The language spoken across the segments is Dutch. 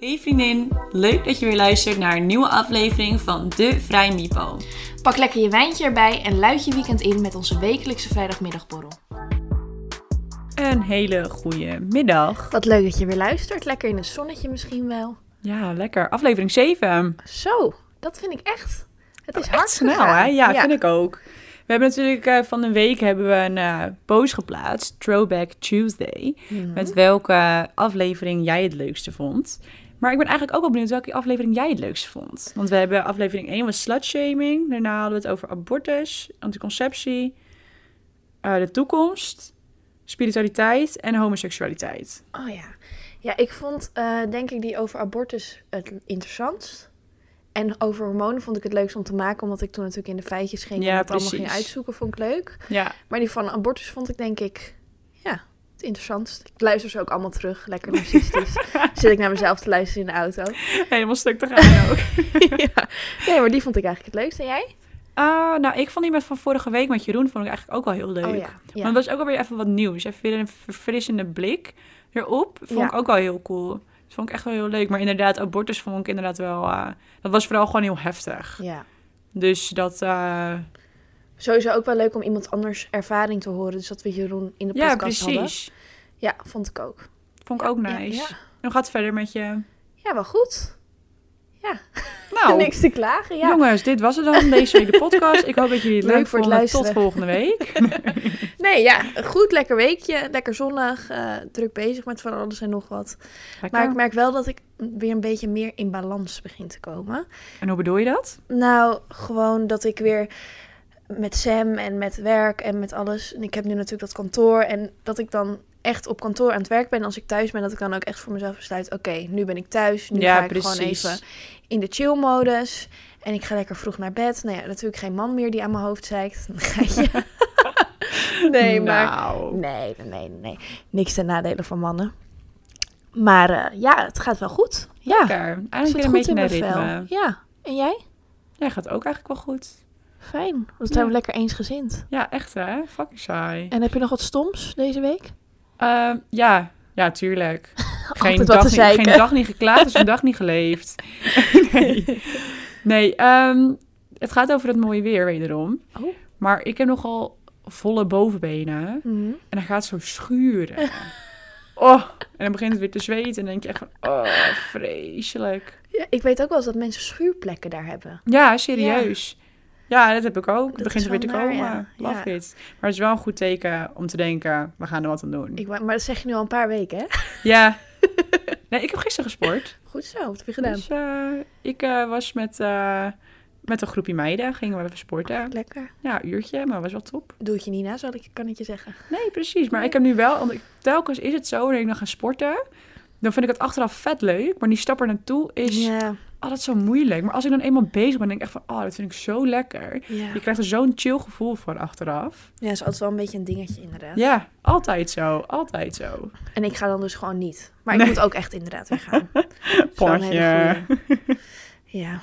Hey vriendin, leuk dat je weer luistert naar een nieuwe aflevering van De Vrij Mipo. Pak lekker je wijntje erbij en luid je weekend in met onze wekelijkse vrijdagmiddagborrel. Een hele goede middag. Wat leuk dat je weer luistert. Lekker in het zonnetje misschien wel. Ja, lekker. Aflevering 7. Zo, dat vind ik echt. Het is Echt hard snel, gegaan. hè? Ja, vind ik ook. We hebben natuurlijk eh, van de week hebben we een eh, post geplaatst, Throwback Tuesday, Mhm. met welke aflevering jij het leukste vond. Maar ik ben eigenlijk ook wel benieuwd welke aflevering jij het leukste vond. Want we hebben aflevering 1 was slutshaming, daarna hadden we het over abortus, anticonceptie, eh, de toekomst, spiritualiteit en homoseksualiteit. Oh ja. Ja, ik vond eh, denk ik die over abortus het interessantst. En over hormonen vond ik het leukst om te maken, omdat ik toen natuurlijk in de feitjes ging Ja, en het allemaal ging precies. uitzoeken, vond ik leuk. Ja, Maar die van abortus vond ik denk ik, interessantst. Ik luister ze ook allemaal terug, lekker narcistisch. Zit ik naar mezelf te luisteren in de auto. helemaal stuk te gaan ook. ja. Nee, maar die vond ik eigenlijk het leukst. En jij? Ah, nou, ik vond die met van vorige week met Jeroen vond ik eigenlijk ook wel heel leuk. Oh ja. Maar het was ook alweer even wat nieuws. Even weer een verfrissende blik erop. Vond Ja. ik ook wel heel cool. Dat vond ik echt wel heel leuk. Maar inderdaad, abortus vond ik inderdaad wel... eh, dat was vooral gewoon heel heftig. Ja. Dus dat... eh, Sowieso ook wel leuk om iemand anders ervaring te horen. Dus dat we Jeroen in de ja, podcast hadden. precies. Ja, vond ik ook. Vond ik ook Ja, nice. Ja, hoe gaat het verder met je? ja wel goed. Nou, Niks te klagen, ja. jongens, dit was het dan. Deze week de podcast. Ik hoop dat jullie het Leuk leuk voor het vonden. Tot volgende week. Nee, ja, een goed, lekker weekje. Lekker zonnig. eh, druk bezig met van alles en nog wat. Lekker. Maar ik merk wel dat ik weer een beetje meer in balans begin te komen. En hoe bedoel je dat? Nou, gewoon dat ik weer met Sam en met werk en met alles. En ik heb nu natuurlijk dat kantoor. En dat ik dan echt op kantoor aan het werk ben. Als ik thuis ben, dat ik dan ook echt voor mezelf besluit. Oké, nu ben ik thuis. Nu ja, ga ik precies. gewoon even in de chill-modus. En ik ga lekker vroeg naar bed. Nou ja, natuurlijk geen man meer die aan mijn hoofd zeikt. Nee, maar... Nou. Nee, nee, nee. Niks ten nadele van mannen. Maar eh, ja, het gaat wel goed. Ja, Lekker. Eigenlijk weer een goed beetje in naar ritme. vel. Ja, en jij? Ja, gaat ook eigenlijk wel goed. Fijn. Ja. zijn we lekker eensgezind. Ja, echt hè? Fucking saai. En heb je nog wat stoms deze week? Ehm, ja, ja, tuurlijk. Geen dag, niet, geen dag niet geklaagd, dus een dag niet geleefd. nee, nee ehm, het gaat over het mooie weer wederom. Oh. Maar ik heb nogal volle bovenbenen. Mhm. En dan gaat het zo schuren. Oh, en dan begint het weer te zweten. En dan denk je echt van, oh, vreselijk. Ja, ik weet ook wel eens dat mensen schuurplekken daar hebben. Ja, serieus. Ja, dat heb ik ook. Het begint er weer te naar, komen. ja. Love Ja. it. Maar het is wel een goed teken om te denken, we gaan er wat aan doen. Ik, maar dat zeg je nu al een paar weken, hè? Ja. Nee, ik heb gisteren gesport. Goed zo, wat heb je gedaan? Dus eh, ik eh, was met, eh, met een groepje meiden, gingen we even sporten. Lekker. Ja, een uurtje, maar was wel top. Doe het je niet na, zal ik, kan ik je zeggen. Nee, precies. Maar ik heb nu wel, want ik- telkens is het zo dat ik dan ga sporten. Dan vind ik het achteraf vet leuk, maar die stap er naartoe is altijd zo moeilijk. Maar als ik dan eenmaal bezig ben, denk ik echt van, oh, dat vind ik zo lekker. Je krijgt er zo'n chill gevoel voor achteraf. ja, is altijd wel een beetje een dingetje inderdaad. Ja, altijd zo, altijd zo. En ik ga dan dus gewoon niet. Maar Nee. ik moet ook echt inderdaad weer gaan. Dat is wel een hele Potje. Ja.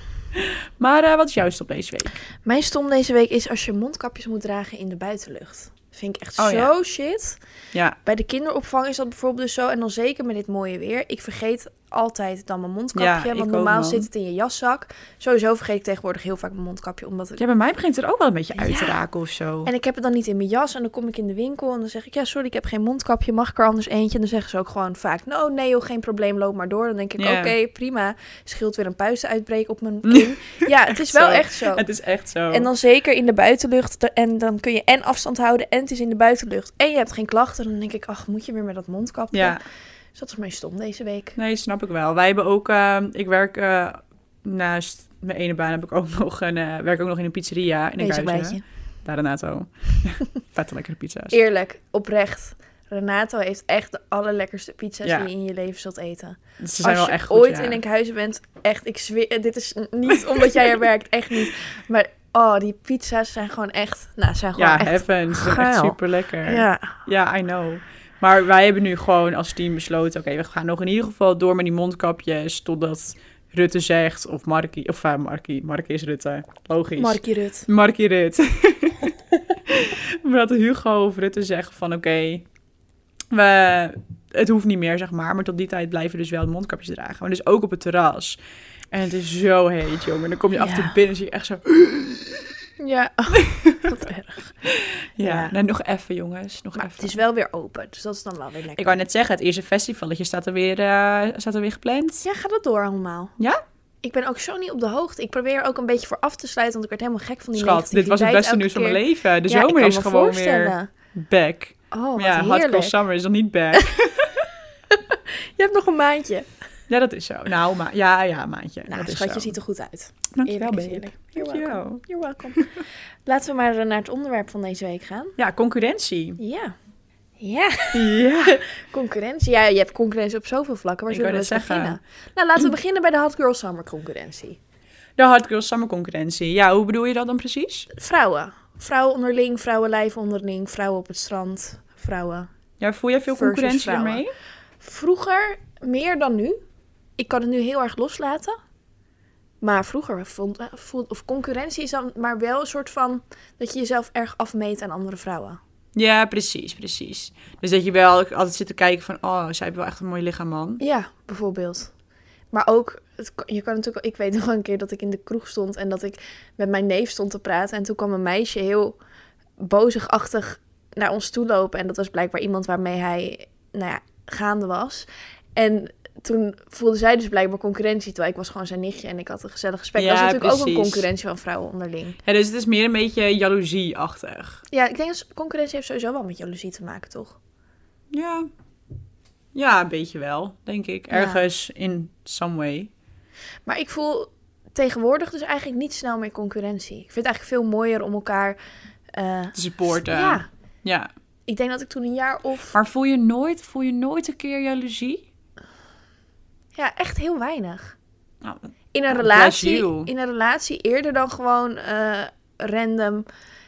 Maar eh, wat is jouw stop deze week? Mijn stom deze week is als je mondkapjes moet dragen in de buitenlucht. Vind ik echt Oh, zo ja. shit. Ja, Bij de kinderopvang is dat bijvoorbeeld dus zo. En dan zeker met dit mooie weer. Ik vergeet altijd dan mijn mondkapje. Ja, want normaal zit het in je jaszak. Sowieso vergeet ik tegenwoordig heel vaak mijn mondkapje. Omdat ik... ja, bij mij begint het er ook wel een beetje uit te raken of zo. En ik heb het dan niet in mijn jas. En dan kom ik in de winkel en dan zeg ik... Ja, sorry, ik heb geen mondkapje. Mag ik er anders eentje? En dan zeggen ze ook gewoon vaak... No, nee joh, geen probleem, loop maar door. Dan denk ik, oké, prima. Scheelt weer een puistenuitbreek op mijn kin. ja, het is wel Zo. echt zo. Het is echt zo. En dan zeker in de buitenlucht. En dan kun je en afstand houden en het is in de buitenlucht. En je hebt geen klachten. Dan denk ik, ach, moet je weer met dat mondkapje? Ja, Dus dat is mijn stom deze week. nee, snap ik wel. Wij hebben ook, eh, ik werk eh, naast mijn ene baan heb ik ook nog een, eh, werk ook nog in een pizzeria in bijtje. Daar Renato. Vette lekkere pizza's. Eerlijk, oprecht. Renato heeft echt de allerlekkerste pizza's Ja. die je in je leven zult eten. Ze zijn Als wel je echt goed, ooit ja. in Enkhuizen bent, echt, ik zweer, dit is niet omdat jij er werkt, echt niet. Maar oh, die pizza's zijn gewoon echt, nou, zijn gewoon Ja, echt. heaven. Ze zijn echt super lekker. Ja, Ja, I know. Maar wij hebben nu gewoon als team besloten... oké, we gaan nog in ieder geval door met die mondkapjes... totdat Rutte zegt, of Markie... Of uh, Markie, Markie is Rutte. Logisch. Markie Rut. Markie Rutte. maar dat Hugo of Rutte zeggen van... oké, we het hoeft niet meer, zeg maar. Maar tot die tijd blijven we dus wel mondkapjes dragen. Maar dus ook op het terras. En het is zo heet, jongen. Dan kom je af en toe binnen en zie je echt zo... Ja, wat erg. Ja, nog even, jongens. Nog Maar even. het is wel weer open, dus dat is dan wel weer lekker. Ik wou net zeggen, het eerste festivalletje staat er weer, eh, staat er weer gepland. Ja, gaat dat door allemaal? Ja? Ik ben ook zo niet op de hoogte. Ik probeer er ook een beetje voor af te sluiten, want ik werd helemaal gek van die Schat, dit was het beste nieuws van mijn leven. De Ja, zomer is gewoon weer back. Oh, Maar ja, heerlijk. Summer is nog niet back. Je hebt nog een maandje. Ja, dat is zo. Nou, maar ja, ja, maandje. Nou, dat is schatje zo. ziet er goed uit. Dankjewel, welcome. Dankjewel. You're welcome. Laten we maar eh, naar het onderwerp van deze week gaan. Ja, concurrentie. Ja. Ja, Ja. concurrentie. Ja, je hebt concurrentie op zoveel vlakken. Waar Ik zullen we zeggen. beginnen? Nou, laten we beginnen bij de Hot Girl Summer concurrentie. De Hot Girl Summer concurrentie. Ja, hoe bedoel je dat dan precies? Vrouwen. Vrouwen onderling, vrouwenlijf onderling, vrouwen op het strand, vrouwen. Ja, voel jij veel concurrentie ermee? Vroeger meer dan nu. Ik kan het nu heel erg loslaten. Maar vroeger vond, eh, voel- of concurrentie is dan maar wel een soort van dat je jezelf erg afmeet aan andere vrouwen. Ja, precies, precies. Dus dat je wel altijd zit te kijken van, oh, zij heeft wel echt een mooi lichaam, man. Ja, bijvoorbeeld. Maar ook, het, je kan natuurlijk, ik weet nog een keer dat ik in de kroeg stond en dat ik met mijn neef stond te praten. En toen kwam een meisje heel bozigachtig naar ons toe lopen. En dat was blijkbaar iemand waarmee hij, nou ja, gaande was. En toen voelde zij dus blijkbaar concurrentie, terwijl ik was gewoon zijn nichtje en ik had een gezellig gesprek. Ja, dat is natuurlijk ook een concurrentie van vrouwen onderling. Ja, dus het is meer een beetje jaloezie-achtig. Ja, ik denk dat concurrentie heeft sowieso wel met jaloezie te maken, toch? Ja. Ja, een beetje wel, denk ik. Ja. Ergens in some way. Maar ik voel tegenwoordig dus eigenlijk niet snel meer concurrentie. Ik vind het eigenlijk veel mooier om elkaar... eh, Te supporten. ja, ja. ik denk dat ik toen een jaar of... Maar voel je nooit, voel je nooit een keer jaloezie? Ja, echt heel weinig. Nou, In een, Nou, relatie, in een relatie eerder dan gewoon eh, random.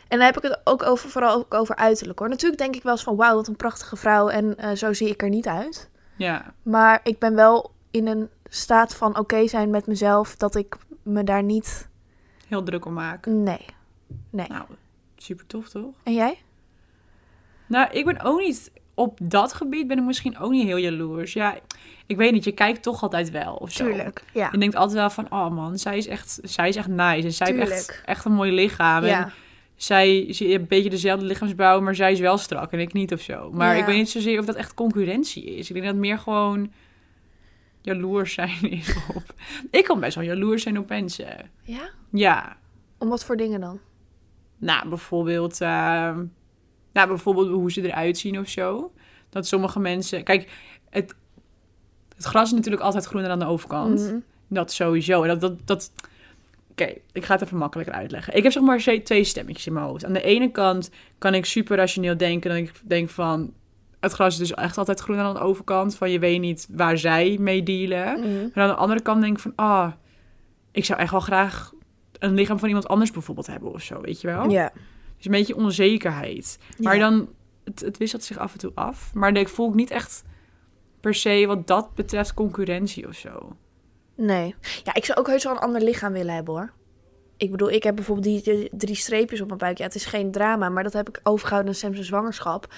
En dan heb ik het ook over, vooral ook over uiterlijk hoor. Natuurlijk denk ik wel eens van wauw, wat een prachtige vrouw. En eh, zo zie ik er niet uit. ja. Maar ik ben wel in een staat van oké zijn met mezelf. Dat ik me daar niet... Heel druk om maken. Nee. Nee. Nou, super tof toch? En jij? Nou, ik ben ook niet... Op dat gebied ben ik misschien ook niet heel jaloers. Ja, ik weet niet. Je kijkt toch altijd wel of zo. Tuurlijk. Ja. Je denkt altijd wel van, oh man, zij is echt, zij is echt nice. En zij heeft echt, echt een mooi lichaam. En zij heeft een beetje dezelfde lichaamsbouw, maar zij is wel strak en ik niet of zo. Maar Ja. ik weet niet zozeer of dat echt concurrentie is. Ik denk dat het meer gewoon jaloers zijn is op... Ik kan best wel jaloers zijn op mensen. Ja? Ja. Om wat voor dingen dan? Nou, bijvoorbeeld, ehm, nou, bijvoorbeeld hoe ze eruit zien of zo. Dat sommige mensen... Kijk, het, het gras is natuurlijk altijd groener aan de overkant. Mhm. Dat sowieso. En dat, dat, dat... Oké, ik ga het even makkelijker uitleggen. Ik heb zeg maar twee stemmetjes in mijn hoofd. Aan de ene kant kan ik super rationeel denken. Dat ik denk van... Het gras is dus echt altijd groener aan de overkant. Van je weet niet waar zij mee dealen. Mhm. Maar aan de andere kant denk ik van... Ah, ik zou echt wel graag een lichaam van iemand anders bijvoorbeeld hebben of zo. Weet je wel? Ja. Dus een beetje onzekerheid. Maar Ja. dan... Het, het wisselt zich af en toe af. Maar ik voel ik niet echt per se wat dat betreft concurrentie of zo. Nee. Ja, ik zou ook heus wel een ander lichaam willen hebben hoor. Ik bedoel, ik heb bijvoorbeeld die, drie streepjes op mijn buik. Ja, het is geen drama, maar dat heb ik overgehouden aan Sam's zwangerschap.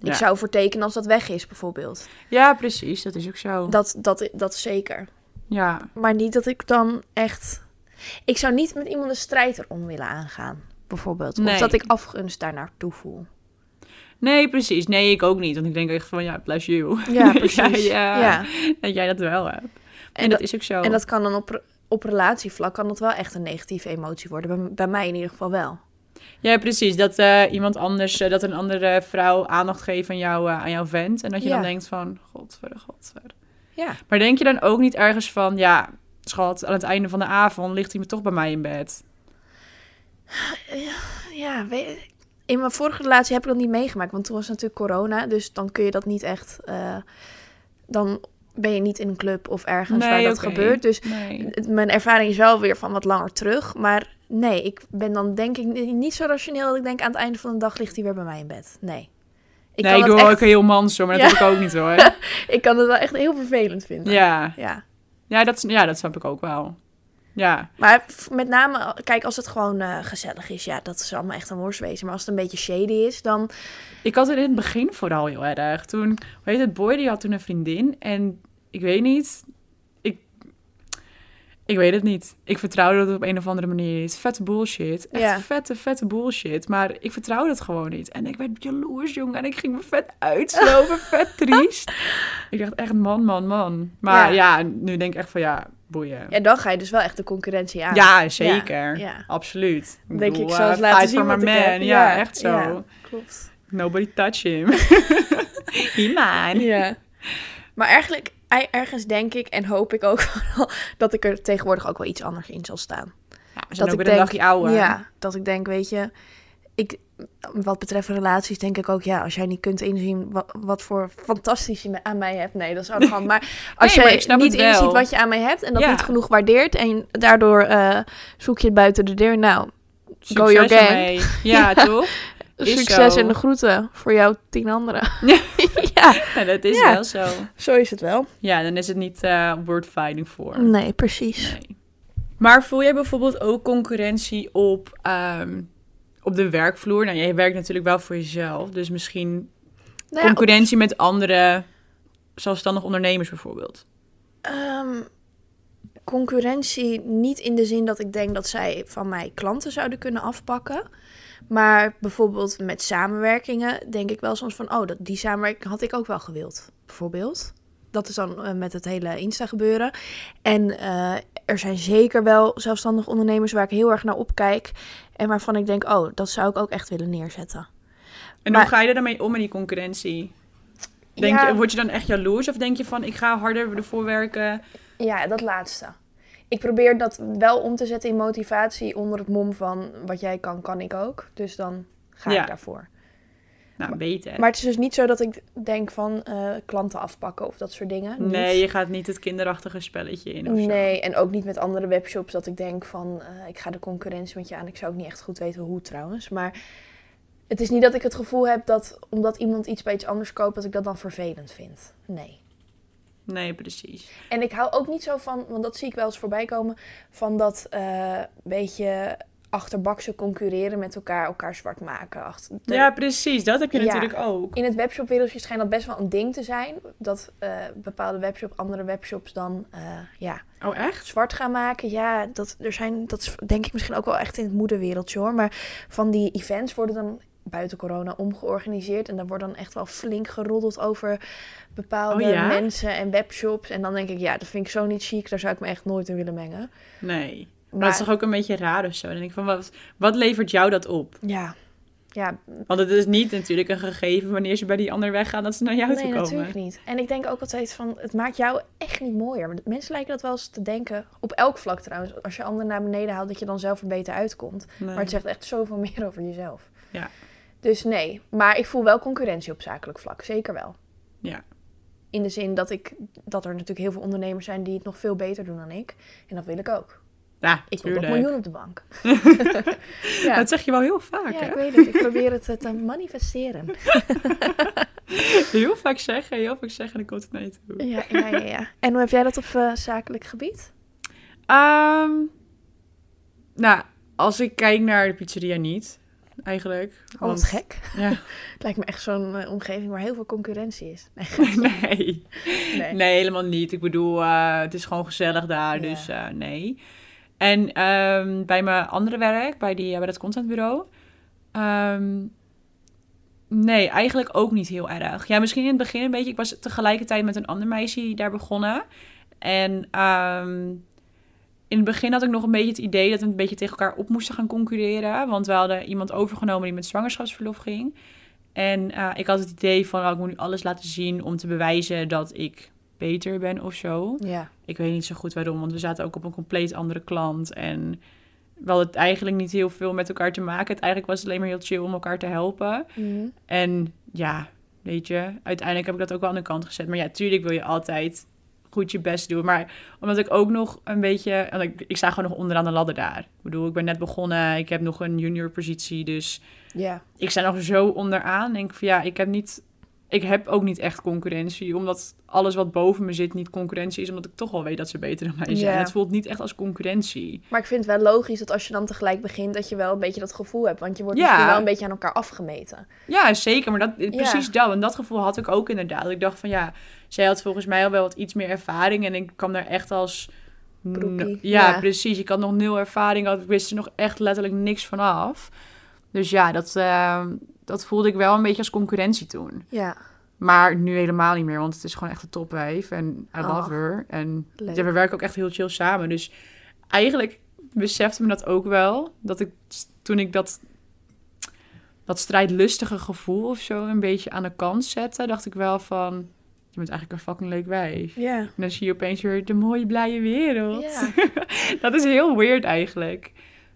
Ik Ja. zou voor tekenen als dat weg is, bijvoorbeeld. Ja, precies. Dat is ook zo. Dat, dat, dat zeker. Ja, Maar niet dat ik dan echt... Ik zou niet met iemand een strijd erom willen aangaan, bijvoorbeeld. Nee. Of dat ik afgunst daar naartoe voel. nee, precies. Nee, ik ook niet. Want ik denk echt van, ja, bless you. Ja, precies. ja, ja. Dat jij dat wel hebt. En, En, dat, dat, is ook zo. en dat kan dan op, op relatievlak kan dat wel echt een negatieve emotie worden. Bij, bij mij in ieder geval wel. Ja, precies. Dat eh, iemand anders, eh, dat een andere vrouw aandacht geeft aan, jou, eh, aan jouw vent. En dat je Ja. dan denkt van, godverre, godverre. Ja. Maar denk je dan ook niet ergens van, ja, schat, aan het einde van de avond ligt hij me toch bij mij in bed? Ja, weet- in mijn vorige relatie heb ik dat niet meegemaakt. Want toen was natuurlijk corona. Dus dan kun je dat niet echt... eh, dan ben je niet in een club of ergens waar dat gebeurt. Dus Nee. mijn ervaring is wel weer van wat langer terug. Maar nee, ik ben dan denk ik ni- niet zo rationeel dat ik denk aan het einde van de dag ligt hij weer bij mij in bed. Nee. Ik nee, kan ik doe echt, ook heel mans hoor, maar dat heb ik ook niet hoor. ik kan het wel echt heel vervelend vinden. ja. Ja. Ja, dat, ja, dat snap ik ook wel. Ja, Maar met name, kijk, als het gewoon eh, gezellig is, ja, dat is allemaal echt een worst wezen. Maar als het een beetje shady is, dan... ik had het in het begin vooral heel erg. Toen, hoe heet het, Boy, die had toen een vriendin. En ik weet niet, ik weet het niet. Ik vertrouwde dat op een of andere manier niet. Vette bullshit. Echt Ja. vette, vette bullshit. Maar ik vertrouwde het gewoon niet. En ik werd jaloers, jongen. En ik ging me vet uitslopen, vet triest. Ik dacht echt, man, man, man. Maar ja. nu denk ik echt van, ja, boeien. Ja, dan ga je dus wel echt de concurrentie aan. Ja, zeker. Ja. Absoluut. Denk bedoel, ik, eens eh, laten zien man. Ja, echt zo. Klopt. Nobody touch him. He mine. Ja. Maar eigenlijk, ei- ergens denk ik en hoop ik ook dat ik er tegenwoordig ook wel iets anders in zal staan. Ja, we zijn dat ook ik weer een dagje ouder. Ja, dat ik denk, weet je, ik, wat betreft relaties denk ik ook, ja, als jij niet kunt inzien wat, wat voor fantastisch je aan mij hebt. Nee, dat is arrogant. Maar als Nee, jij niet inziet wat je aan mij hebt en dat Ja. niet genoeg waardeert en daardoor eh, zoek je het buiten de deur, nou, Succes Go your gang. ermee. Ja, toch? Is succes zo. en de groeten voor jouw tien anderen. Ja. dat is Ja. wel zo. zo is het wel. Ja, dan is het niet eh word fighting voor. Nee, precies. Nee. Maar voel jij bijvoorbeeld ook concurrentie op, ehm, op de werkvloer? Nou, jij werkt natuurlijk wel voor jezelf. Dus misschien Nou ja, op- concurrentie met andere zelfstandig ondernemers bijvoorbeeld. Ehm, concurrentie niet in de zin dat ik denk dat zij van mij klanten zouden kunnen afpakken. Maar bijvoorbeeld met samenwerkingen denk ik wel soms van... oh, dat, die samenwerking had ik ook wel gewild, bijvoorbeeld. Dat is dan eh, met het hele Insta gebeuren. En eh, er zijn zeker wel zelfstandig ondernemers waar ik heel erg naar opkijk... en waarvan ik denk, oh, dat zou ik ook echt willen neerzetten. En Maar- hoe ga je er dan mee om in die concurrentie? Denk Ja. je, word je dan echt jaloers of denk je van ik ga harder ervoor werken? Ja, dat laatste. Ik probeer dat wel om te zetten in motivatie onder het mom van wat jij kan, kan ik ook. Dus dan ga Ja. ik daarvoor. Nou, beter. Maar het is dus niet zo dat ik denk van eh, klanten afpakken of dat soort dingen. Niet. nee, je gaat niet het kinderachtige spelletje in of zo. Nee, en ook niet met andere webshops dat ik denk van eh, ik ga de concurrentie met je aan. Ik zou ook niet echt goed weten hoe trouwens. Maar het is niet dat ik het gevoel heb dat omdat iemand iets bij iets anders koopt, dat ik dat dan vervelend vind. Nee. Nee, precies. En ik hou ook niet zo van, want dat zie ik wel eens voorbij komen, van dat eh beetje achterbakse concurreren met elkaar, elkaar zwart maken. Achter, de- Ja, precies. Dat heb je Ja. natuurlijk ook. In het webshopwereldje schijnt dat best wel een ding te zijn, dat eh, bepaalde webshops, andere webshops dan eh, ja, Oh, echt? zwart gaan maken. Ja, dat, er zijn, dat denk ik misschien ook wel echt in het moederwereldje hoor, maar van die events worden dan buiten corona omgeorganiseerd en daar wordt dan echt wel flink geroddeld over bepaalde Oh ja? mensen en webshops. En dan denk ik, ja, dat vind ik zo niet chic, daar zou ik me echt nooit in willen mengen. Nee. Maar, Maar dat is toch ook een beetje raar of zo? Dan denk ik van, wat, wat levert jou dat op? ja, ja, Want het is niet natuurlijk een gegeven wanneer ze bij die ander weggaan dat ze naar jou nee, toe komen. natuurlijk niet. En ik denk ook altijd van, het maakt jou echt niet mooier. Mensen lijken dat wel eens te denken, op elk vlak trouwens. Als je anderen naar beneden haalt, dat je dan zelf er beter uitkomt. Nee. Maar het zegt echt zoveel meer over jezelf. Ja. Dus nee, maar ik voel wel concurrentie op zakelijk vlak, zeker wel. Ja. In de zin dat, ik, dat er natuurlijk heel veel ondernemers zijn die het nog veel beter doen dan ik. En dat wil ik ook. Ja, Ik wil dat tuurlijk. miljoen op de bank. ja. Dat zeg je wel heel vaak, ja, hè? ik weet het. Ik probeer het eh, te manifesteren. Heel vaak zeggen, heel vaak zeggen, dan komt het naar je toe. Ja, ja, ja, ja. En hoe heb jij dat op eh, zakelijk gebied? Ehm, nou, als ik kijk naar de pizzeria niet, eigenlijk. Oh, Want- gek. Ja, Het lijkt me echt zo'n eh, omgeving waar heel veel concurrentie is. Nee, nee. Nee. Nee, helemaal niet. Ik bedoel, eh, het is gewoon gezellig daar, Ja. dus eh, nee. En ehm, bij mijn andere werk, bij, die, bij dat contentbureau... ehm, nee, eigenlijk ook niet heel erg. Ja, misschien in het begin een beetje. Ik was tegelijkertijd met een ander meisje daar begonnen. En ehm, in het begin had ik nog een beetje het idee dat we een beetje tegen elkaar op moesten gaan concurreren. Want we hadden iemand overgenomen die met zwangerschapsverlof ging. En eh, ik had het idee van, oh, ik moet nu alles laten zien om te bewijzen dat ik beter ben of zo. Ja. Ik weet niet zo goed waarom, want we zaten ook op een compleet andere klant. En we hadden het eigenlijk niet heel veel met elkaar te maken. Het eigenlijk was het alleen maar heel chill om elkaar te helpen. Mhm. En ja, weet je, uiteindelijk heb ik dat ook wel aan de kant gezet. Maar ja, tuurlijk wil je altijd goed je best doen. Maar omdat ik ook nog een beetje... Ik, ik sta gewoon nog onderaan de ladder daar. Ik bedoel, ik ben net begonnen. Ik heb nog een junior positie, dus Ja. ik sta nog zo onderaan. Denk van ja, ik heb niet ik heb ook niet echt concurrentie. Omdat alles wat boven me zit niet concurrentie is. Omdat ik toch wel weet dat ze beter dan mij zijn. Het voelt niet echt als concurrentie. Maar ik vind het wel logisch dat als je dan tegelijk begint, dat je wel een beetje dat gevoel hebt. Want je wordt Ja. misschien wel een beetje aan elkaar afgemeten. Ja, zeker. Maar dat, Ja. precies dat. En dat gevoel had ik ook inderdaad. Ik dacht van ja, zij had volgens mij al wel wat iets meer ervaring. En ik kwam daar echt als... Ja, ja. precies. Ik had nog nul ervaring. Ik wist er nog echt letterlijk niks van af. Dus ja, dat, eh, dat voelde ik wel een beetje als concurrentie toen. Ja, Maar nu helemaal niet meer, want het is gewoon echt een topwijf. En I Oh, love her. En ja, we werken ook echt heel chill samen. Dus eigenlijk besefte me dat ook wel. Dat ik toen ik dat, dat strijdlustige gevoel of zo een beetje aan de kant zette, dacht ik wel van... Je bent eigenlijk een fucking leuk wijf. ja. En dan zie je opeens weer de mooie, blije wereld. Dat is heel weird eigenlijk.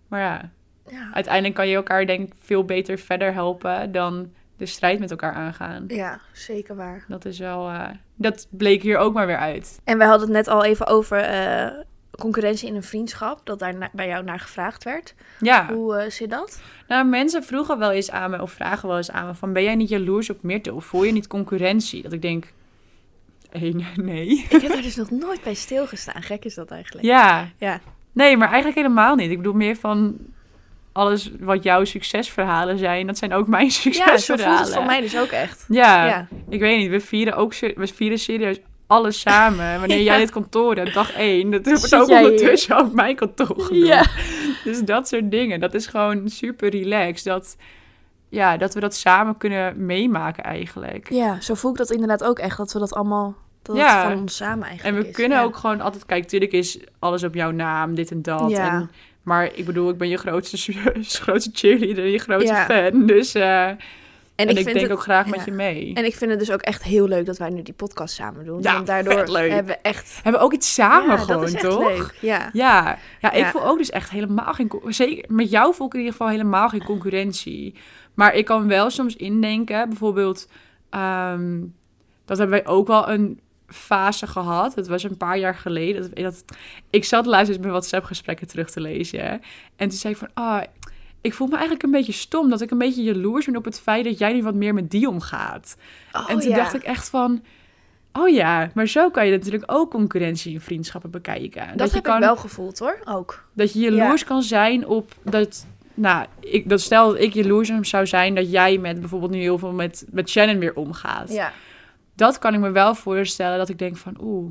Maar ja, Ja. uiteindelijk kan je elkaar denk ik veel beter verder helpen dan de strijd met elkaar aangaan. ja, zeker waar. Dat is wel, eh, dat bleek hier ook maar weer uit. En we hadden het net al even over eh, concurrentie in een vriendschap. Dat daar bij jou naar gevraagd werd. Ja, Hoe eh, zit dat? nou mensen vroegen wel eens aan me of vragen wel eens aan me van ben jij niet jaloers op Mirte of voel je niet concurrentie? Dat ik denk, één, nee. Ik heb er dus nog nooit bij stilgestaan. Gek is dat eigenlijk. Ja, Ja. nee, maar eigenlijk helemaal niet. Ik bedoel meer van alles wat jouw succesverhalen zijn, dat zijn ook mijn Ja, zo succesverhalen. voelt het voor mij dus ook echt. Ja, Ja. ik weet niet. We vieren ook we vieren serieus alles samen. Wanneer jij dit kantoor hebt, dag één, dat wordt Zit ook ondertussen op mijn kantoor gedaan. Ja. Dus dat soort dingen, dat is gewoon super relaxed. Dat, ja, dat we dat samen kunnen meemaken eigenlijk. Ja, zo voel ik dat inderdaad ook echt. Dat we dat allemaal, dat Ja. het van ons samen En eigenlijk we is. kunnen Ja. ook gewoon altijd, kijk, natuurlijk is alles op jouw naam, dit en dat. Ja. En, maar ik bedoel, ik ben je grootste, grootste cheerleader, je grootste Ja. fan. Dus, eh, en, En, ik, denk het- ook graag ja. met je mee. En ik vind het dus ook echt heel leuk dat wij nu die podcast samen doen. Ja, Want daardoor leuk. hebben we echt... Hebben we ook iets samen ja, gewoon, toch? leuk. Ja. Ja, ja, ik voel ook dus echt helemaal geen... Zeker, met jou voel ik in ieder geval helemaal geen concurrentie. Maar ik kan wel soms indenken, bijvoorbeeld... ehm, dat hebben wij ook wel een fase gehad. Het was een paar jaar geleden. Dat, dat, ik zat laatst eens mijn WhatsApp-gesprekken terug te lezen. hè. En toen zei ik van... Ah, ik voel me eigenlijk een beetje stom. Dat ik een beetje jaloers ben op het feit dat jij nu wat meer met die omgaat. Oh, en toen ja. dacht ik echt van... Oh ja, maar zo kan je natuurlijk ook concurrentie in vriendschappen bekijken. Dat, je heb kan, ik wel gevoeld hoor, ook. Dat je jaloers kan zijn op dat... Nou, ik, dat stel dat ik jaloers zou zijn dat jij met bijvoorbeeld nu heel veel met, met Shannon weer omgaat. Ja. Dat kan ik me wel voorstellen dat ik denk van... Oeh,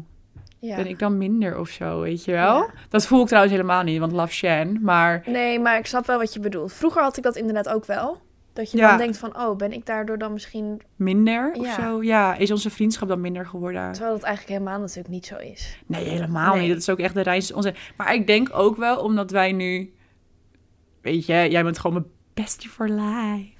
ja. ben ik dan minder of zo, weet je wel? Ja. Dat voel ik trouwens helemaal niet, want love Shan. Maar Nee, maar ik snap wel wat je bedoelt. Vroeger had ik dat inderdaad ook wel. Dat je Ja. dan denkt van, oh, ben ik daardoor dan misschien... minder of Ja. zo. Ja, is onze vriendschap dan minder geworden? Terwijl dat eigenlijk helemaal natuurlijk niet zo is. Nee, helemaal Nee. niet. Dat is ook echt de reis. Onze... Maar ik denk ook wel, omdat wij nu... Weet je, jij bent gewoon mijn bestie for life.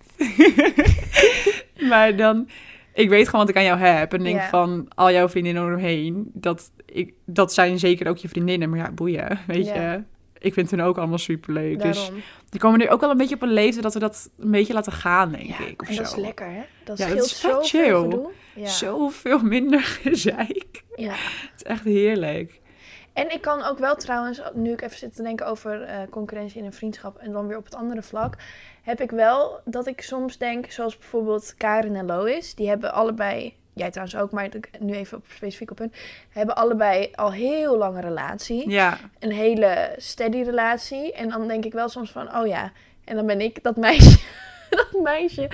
maar dan... Ik weet gewoon wat ik aan jou heb. En denk van, al jouw vriendinnen omheen... Dat, ik, dat zijn zeker ook je vriendinnen. Maar ja, boeien, weet je. Ik vind hun ook allemaal superleuk. Dus die komen nu ook wel een beetje op een leeftijd... dat we dat een beetje laten gaan, denk Ja, ik. Of en dat zo. is lekker, hè? Dat Ja, scheelt zoveel chill. gedoe. Ja. Zoveel minder gezeik. ja. Het is echt heerlijk. En ik kan ook wel trouwens, nu ik even zit te denken over eh, concurrentie in een vriendschap en dan weer op het andere vlak, heb ik wel dat ik soms denk, zoals bijvoorbeeld Karen en Lois, die hebben allebei, jij trouwens ook, maar nu even op, specifiek op hun, hebben allebei al heel lange relatie. Ja, Een hele steady relatie. En dan denk ik wel soms van, oh ja, en dan ben ik dat meisje, dat meisje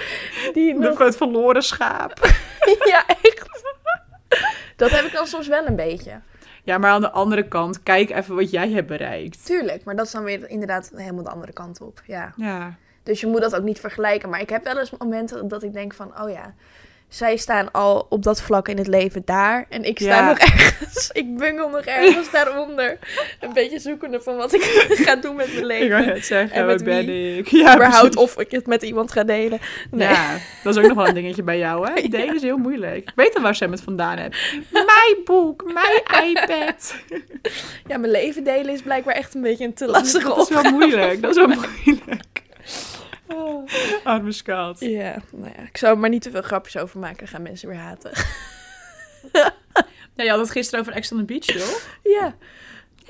die nog... het verloren schaap. ja, echt. Dat heb ik dan soms wel een beetje. Ja, maar aan de andere kant, kijk even wat jij hebt bereikt. Tuurlijk, maar dat is dan weer inderdaad helemaal de andere kant op. Ja. Ja, Dus je moet dat ook niet vergelijken. Maar ik heb wel eens momenten dat ik denk van, oh ja, zij staan al op dat vlak in het leven daar. En ik sta Ja. nog ergens, ik bungel nog ergens daaronder. Een beetje zoekende van wat ik ga doen met mijn ik leven. wou net zeggen, En met ben ik? Ja, Überhaupt precies. of ik het met iemand ga delen. Nee. Ja, dat is ook nog wel een dingetje bij jou, hè? Delen is heel moeilijk. Ik weet al waar Sam het vandaan hebt. Mijn boek, mijn iPad. Ja, mijn leven delen is blijkbaar echt een beetje een te lastige Dat is wel opgave. moeilijk, dat is wel moeilijk. Arme schat. Ja, nou ja, ik zou er maar niet te veel grapjes over maken. Dan gaan mensen weer haten. Ja, je had het gisteren over Ex on the Beach, joh. Ja,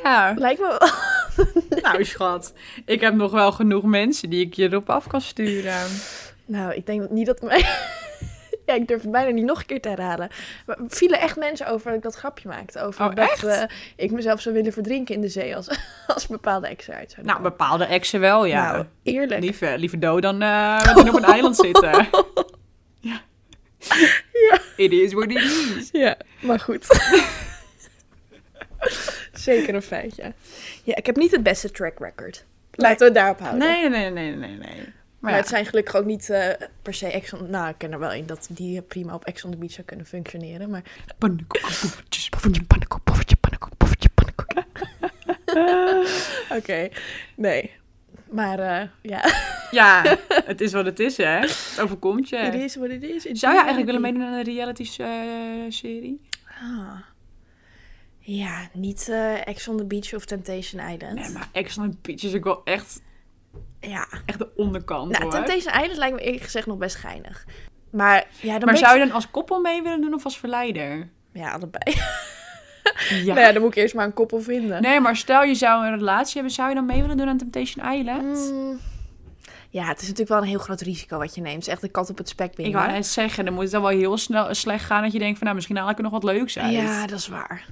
Ja. lijkt me wel. Nou, schat. Ik heb nog wel genoeg mensen die ik je erop af kan sturen. Nou, ik denk niet dat mijn... Ja, ik durf het bijna niet nog een keer te herhalen. Maar vielen echt mensen over dat ik dat grapje maakte. Over Oh, dat eh, ik mezelf zou willen verdrinken in de zee als, als bepaalde exen uit zouden Nou, bepaalde exen wel, ja. Nou, eerlijk. liever, liever dood dan eh op een eiland zitten. ja. Ja. It is what it is. Ja, maar goed. Zeker een feitje. Ja, ik heb niet het beste track record. Laten we het daarop houden. Nee, nee, nee, nee, nee. Maar, het zijn gelukkig ook niet eh, per se Ex on... Nou, ik ken er wel in dat die prima op Ex on the Beach zou kunnen functioneren. Maar Pannenkoekenpoffertjes, poffertje, pannenkoek, poffertje, pannenkoek. Oké, nee. Maar eh, ja, Ja, het is wat het is, hè. Het overkomt je. het is wat het is. Zou je eigenlijk willen meedoen aan een reality-serie? Ah. Ja, niet eh Ex on the Beach of Temptation Island. nee, maar Ex on the Beach is ook wel echt, Ja, echt de onderkant, nou, hoor. Temptation Island lijkt me eerlijk gezegd nog best geinig. Maar ja, dan Maar zou ik- je dan als koppel mee willen doen of als verleider? Ja, allebei. Ja. Nou ja, dan moet ik eerst maar een koppel vinden. Nee, maar stel je zou een relatie hebben, zou je dan mee willen doen aan Temptation Island? Mm. Ja, het is natuurlijk wel een heel groot risico wat je neemt. Het is echt de kat op het spek Ik binnen. wou net zeggen, dan moet het dan wel heel snel slecht gaan dat je denkt van nou, misschien haal ik er nog wat leuks uit. Ja, dat is waar.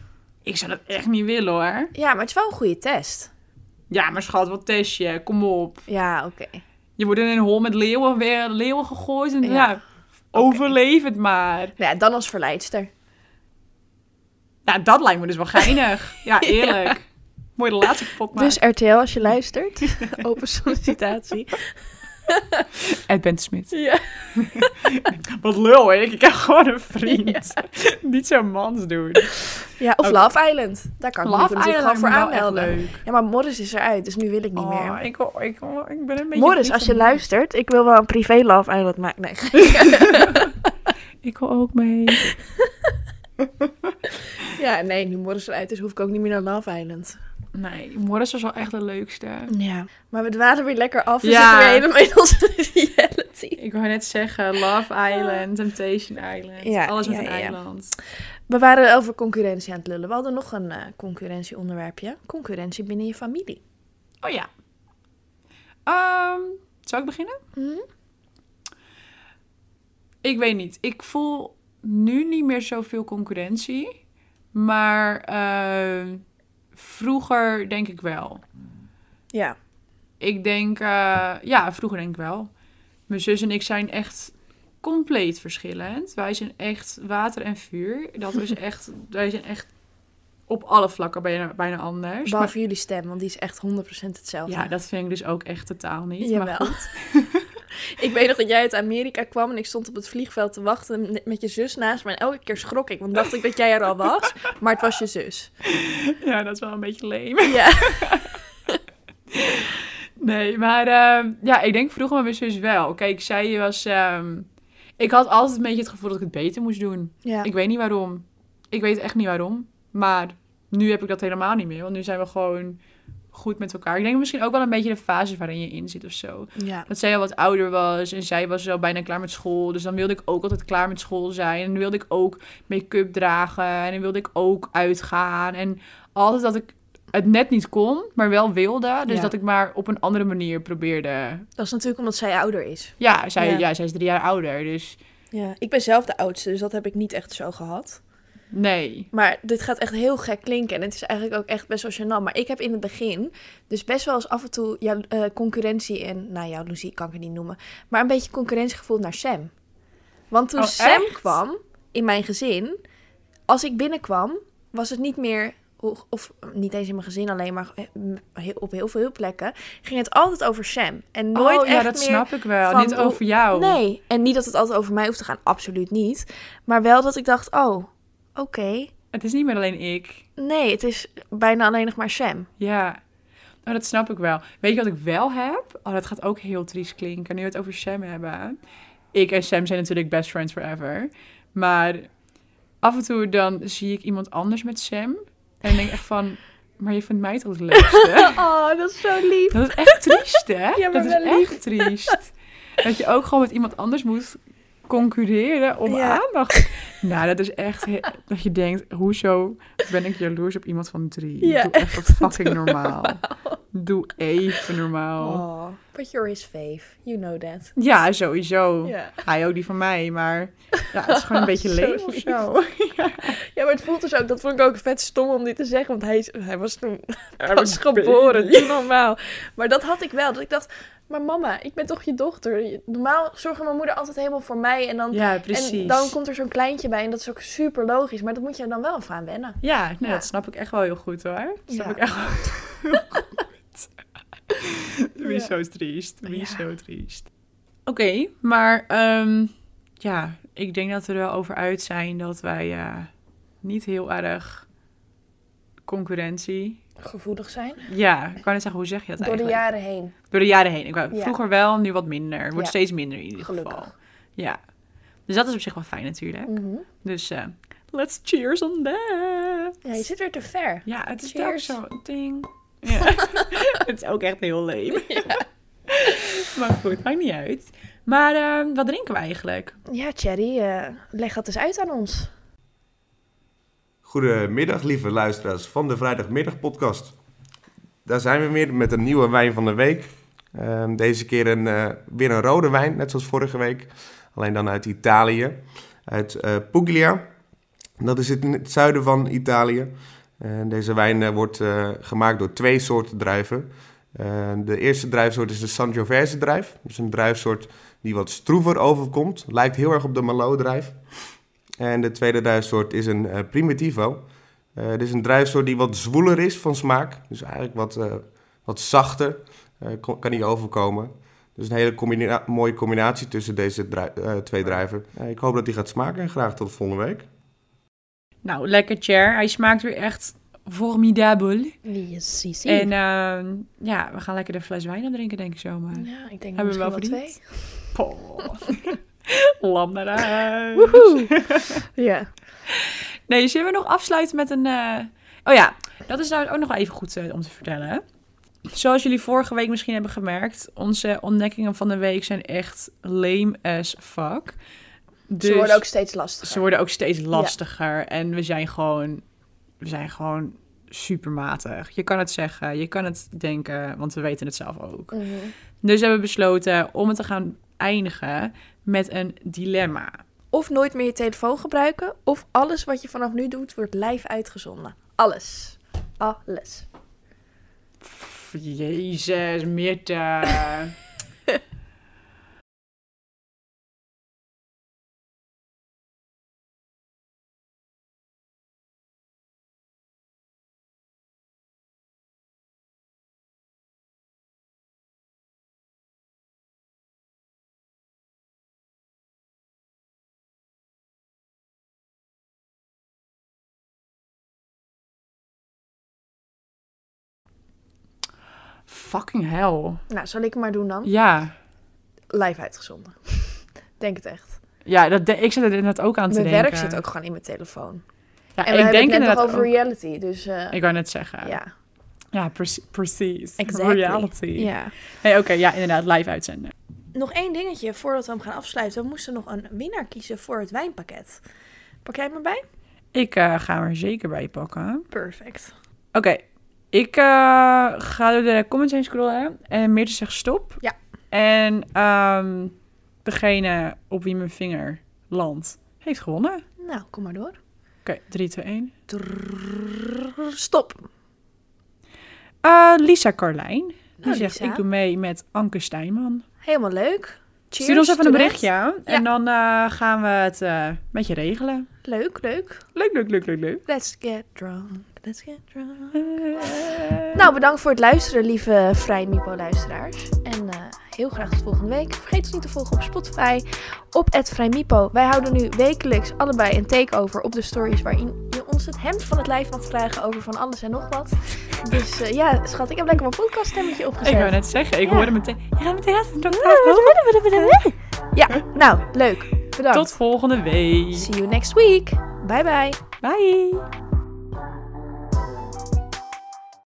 Ik zou dat echt niet willen hoor. Ja, maar het is wel een goede test. Ja, maar schat, wat test je? Kom op. Ja, oké. Je wordt in een hol met leeuwen weer leeuwen gegooid en ja, Ja. overleef het maar. Ja, dan als verleidster. Nou, dat lijkt me dus wel geinig. Ja, eerlijk. Mooi de laatste pot maar. Dus RTL, als je luistert, open sollicitatie. Ed Bent Smit. Ja. Wat lul, hè? Ik heb gewoon een vriend. Niet zo mans doen. ja, of Love Island. Daar kan ik me natuurlijk gewoon voor aanmelden. leuk. Ja, maar Morris is eruit, dus nu wil ik niet Oh, meer. ik, wil- ik, wil- ik ben een beetje... Morris, als je luistert, ik wil wel een privé Love Island maken. Nee. Ik wil ook mee. ja, nee, nu Morris eruit is, hoef ik ook niet meer naar Love Island. Nee, Morris was wel echt de leukste. Ja. Maar we dwalen weer lekker af. We Ja. zitten weer helemaal in onze reality. Ik wou net zeggen, Love Island, Temptation Island. Ja, Alles met ja, een eiland. We waren over concurrentie aan het lullen. We hadden nog een eh, concurrentieonderwerpje. Concurrentie binnen je familie. Oh ja. Ehm, zou ik beginnen? Mhm. Ik weet niet. Ik voel nu niet meer zoveel concurrentie. Maar ehm, vroeger denk ik wel. Ja. Ik denk, eh, ja, vroeger denk ik wel. Mijn zus en ik zijn echt compleet verschillend. Wij zijn echt water en vuur. Dat is echt, wij zijn echt op alle vlakken bijna, bijna anders. Behalve jullie stem, want die is echt 100% hetzelfde. Ja, dat vind ik dus ook echt totaal niet. Jawel. Maar goed. Ik weet nog dat jij uit Amerika kwam en ik stond op het vliegveld te wachten met je zus naast me. En elke keer schrok ik, want dacht ik dat jij er al was. Maar het was je zus. Ja, dat is wel een beetje leem. Ja. Nee, maar ehm, ja, ik denk vroeger met mijn zus wel. Kijk, zij was... ehm, ik had altijd een beetje het gevoel dat ik het beter moest doen. ja. Ik weet niet waarom. Ik weet echt niet waarom. Maar nu heb ik dat helemaal niet meer. Want nu zijn we gewoon goed met elkaar. Ik denk misschien ook wel een beetje de fase waarin je in zit of zo. ja. Dat zij al wat ouder was en zij was al bijna klaar met school. Dus dan wilde ik ook altijd klaar met school zijn. En dan wilde ik ook make-up dragen. En dan wilde ik ook uitgaan. En altijd dat ik het net niet kon, maar wel wilde. Dus Ja. dat ik maar op een andere manier probeerde. Dat is natuurlijk omdat zij ouder is. Ja, zij, Ja. ja. zij is drie jaar ouder. Dus Ja. Ik ben zelf de oudste, dus dat heb ik niet echt zo gehad. Nee. Maar dit gaat echt heel gek klinken en het is eigenlijk ook echt best wel gênant. Maar ik heb in het begin dus best wel eens af en toe jou, eh, concurrentie en, nou jaloezie kan ik het niet noemen, maar een beetje concurrentie gevoeld naar Sam. Want toen Oh, Sam echt? kwam in mijn gezin, als ik binnenkwam, was het niet meer, of, of niet eens in mijn gezin alleen, maar eh, op heel veel plekken, ging het altijd over Sam. En nooit oh ja, echt dat meer snap ik wel. van Niet over jou. Nee, en niet dat het altijd over mij hoeft te gaan, absoluut niet. Maar wel dat ik dacht, oh, oké. Het is niet meer alleen ik. Nee, het is bijna alleen nog maar Sam. Ja. Nou, dat snap ik wel. Weet je wat ik wel heb? Oh, dat gaat ook heel triest klinken. Nu we het over Sam hebben. Ik en Sam zijn natuurlijk best friends forever. Maar af en toe dan zie ik iemand anders met Sam. En denk echt van... Maar je vindt mij toch het leukste? Oh, dat is zo lief. Dat is echt triest, hè? Ja, maar dat is lief. echt triest. Dat je ook gewoon met iemand anders moet concurreren om Ja. aandacht. Nou, dat is echt... Dat je denkt, hoezo ben ik jaloers op iemand van drie? Ja, Doe echt wat fucking normaal. Doe even normaal. Oh, but you're his fave. You know that. Ja, sowieso. Je ook die van mij, maar ja, het is gewoon een beetje Zo leem of zo. Ja, maar het voelt dus ook, dat vond ik ook vet stom om dit te zeggen, want hij, is- hij was toen pas maar geboren, normaal. Maar dat had ik wel, dat ik dacht, maar mama, ik ben toch je dochter. Normaal zorgt mijn moeder altijd helemaal voor mij en dan, Ja, precies. en dan komt er zo'n kleintje bij en dat is ook super logisch, maar dat moet je dan wel even aan wennen. Ja, Ja. dat snap ik echt wel heel goed hoor. Dat snap Ja. ik echt wel heel goed. Wie is zo triest. Wie is zo triest. Oké, maar ehm, ja, ik denk dat we er wel over uit zijn dat wij eh, niet heel erg concurrentie... Gevoelig zijn. Ja, ik kan net zeggen, hoe zeg je dat Door de eigenlijk? jaren heen. Door de jaren heen. Ik wou, Ja. Vroeger wel, nu wat minder. Het wordt Ja. steeds minder in ieder geval. Gelukkig. Ja. Dus dat is op zich wel fijn natuurlijk. Mhm. Dus eh, let's cheers on that. Ja, je zit weer te ver. Ja, het is zo. Ding. Ja. het is ook echt heel leem. maar goed, maakt niet uit. Maar eh, wat drinken we eigenlijk? Ja, Cherry, eh, leg dat eens uit aan ons. Goedemiddag, lieve luisteraars van de Vrijdagmiddag podcast. Daar zijn we weer met een nieuwe wijn van de week. Ehm, deze keer een, eh, weer een rode wijn, net zoals vorige week. Alleen dan uit Italië, uit eh, Puglia. Dat is in het zuiden van Italië. Deze wijn eh, wordt gemaakt door twee soorten druiven. Eh, de eerste druifsoort is de Sangiovese druif. Dat is een druifsoort die wat stroever overkomt. Lijkt heel erg op de Merlot-druif. En de tweede druifsoort is een eh, Primitivo. Eh dit is een druifsoort die wat zwoeler is van smaak. Dus eigenlijk wat, eh, wat zachter eh, kon- kan die overkomen. Dus een hele combina- mooie combinatie tussen deze drui- eh, twee druiven. Ik hoop dat die gaat smaken en graag tot volgende week. Nou, lekker chair. Hij smaakt weer echt formidabel. Yes, zie. En ehm, ja, we gaan lekker de fles wijn aan drinken, denk ik zomaar. ja, ik denk Hebben we wel wel verdiend? twee. Poh. Lam naar huis. Woehoe. ja. Nee, zullen we nog afsluiten met een... eh, Oh ja, dat is nou ook nog wel even goed eh, om te vertellen. Zoals jullie vorige week misschien hebben gemerkt... onze ontdekkingen van de week zijn echt lame as fuck. Dus Ze worden ook steeds lastiger. ze worden ook steeds lastiger. En we zijn gewoon... We zijn gewoon supermatig. Je kan het zeggen, je kan het denken, want we weten het zelf ook. Mhm. Dus hebben we besloten om het te gaan eindigen met een dilemma. Of nooit meer je telefoon gebruiken, of alles wat je vanaf nu doet wordt live uitgezonden. Alles. Alles. Jezus, Mirte. Fucking hell. Nou, zal ik het maar doen dan? Ja, Live uitgezonden. Denk het echt. ja dat de- ik zit er inderdaad ook aan te Mijn denken. werk zit ook gewoon in mijn telefoon. Ja, en we ik hebben denk het net nog inderdaad over ook- reality, dus eh, Ik wou net zeggen. Ja, ja. precie- precies. Exactly. Reality. ja. Nee, oké, ja, inderdaad, live uitzenden. Nog één dingetje voordat we hem gaan afsluiten. We moesten nog een winnaar kiezen voor het wijnpakket. Pak jij me bij? Ik eh, ga hem er zeker bij pakken. Perfect. Oké, ik eh, ga door de comments heen scrollen en Meerte zegt stop. Ja. En ehm, degene op wie mijn vinger landt, heeft gewonnen. Nou, kom maar door. Oké, 3, 2, 1. Trrrr, Stop. Lisa Carlijn, die Nou, zegt Lisa. ik doe mee met Anke Stijnman. Helemaal leuk. Cheers Stuur ons even een berichtje en dan gaan we het met je regelen. Leuk, leuk. Leuk, leuk, leuk, leuk, leuk. Let's get drunk. Let's get drunk. Nou, bedankt voor het luisteren, lieve Vrij Mipo-luisteraars. En eh, heel graag tot volgende week. Vergeet ons niet te volgen op Spotify, op @vrijmipo. Wij houden nu wekelijks allebei een takeover op de stories... waarin je ons het hemd van het lijf mag vragen over van alles en nog wat. Dus eh, ja, schat, ik heb lekker mijn podcaststemmetje opgezet. ik wou net zeggen, ik Ja. hoorde meteen... Je gaat meteen. Ja, nou, leuk. Bedankt. Tot volgende week. See you next week. Bye bye. Bye.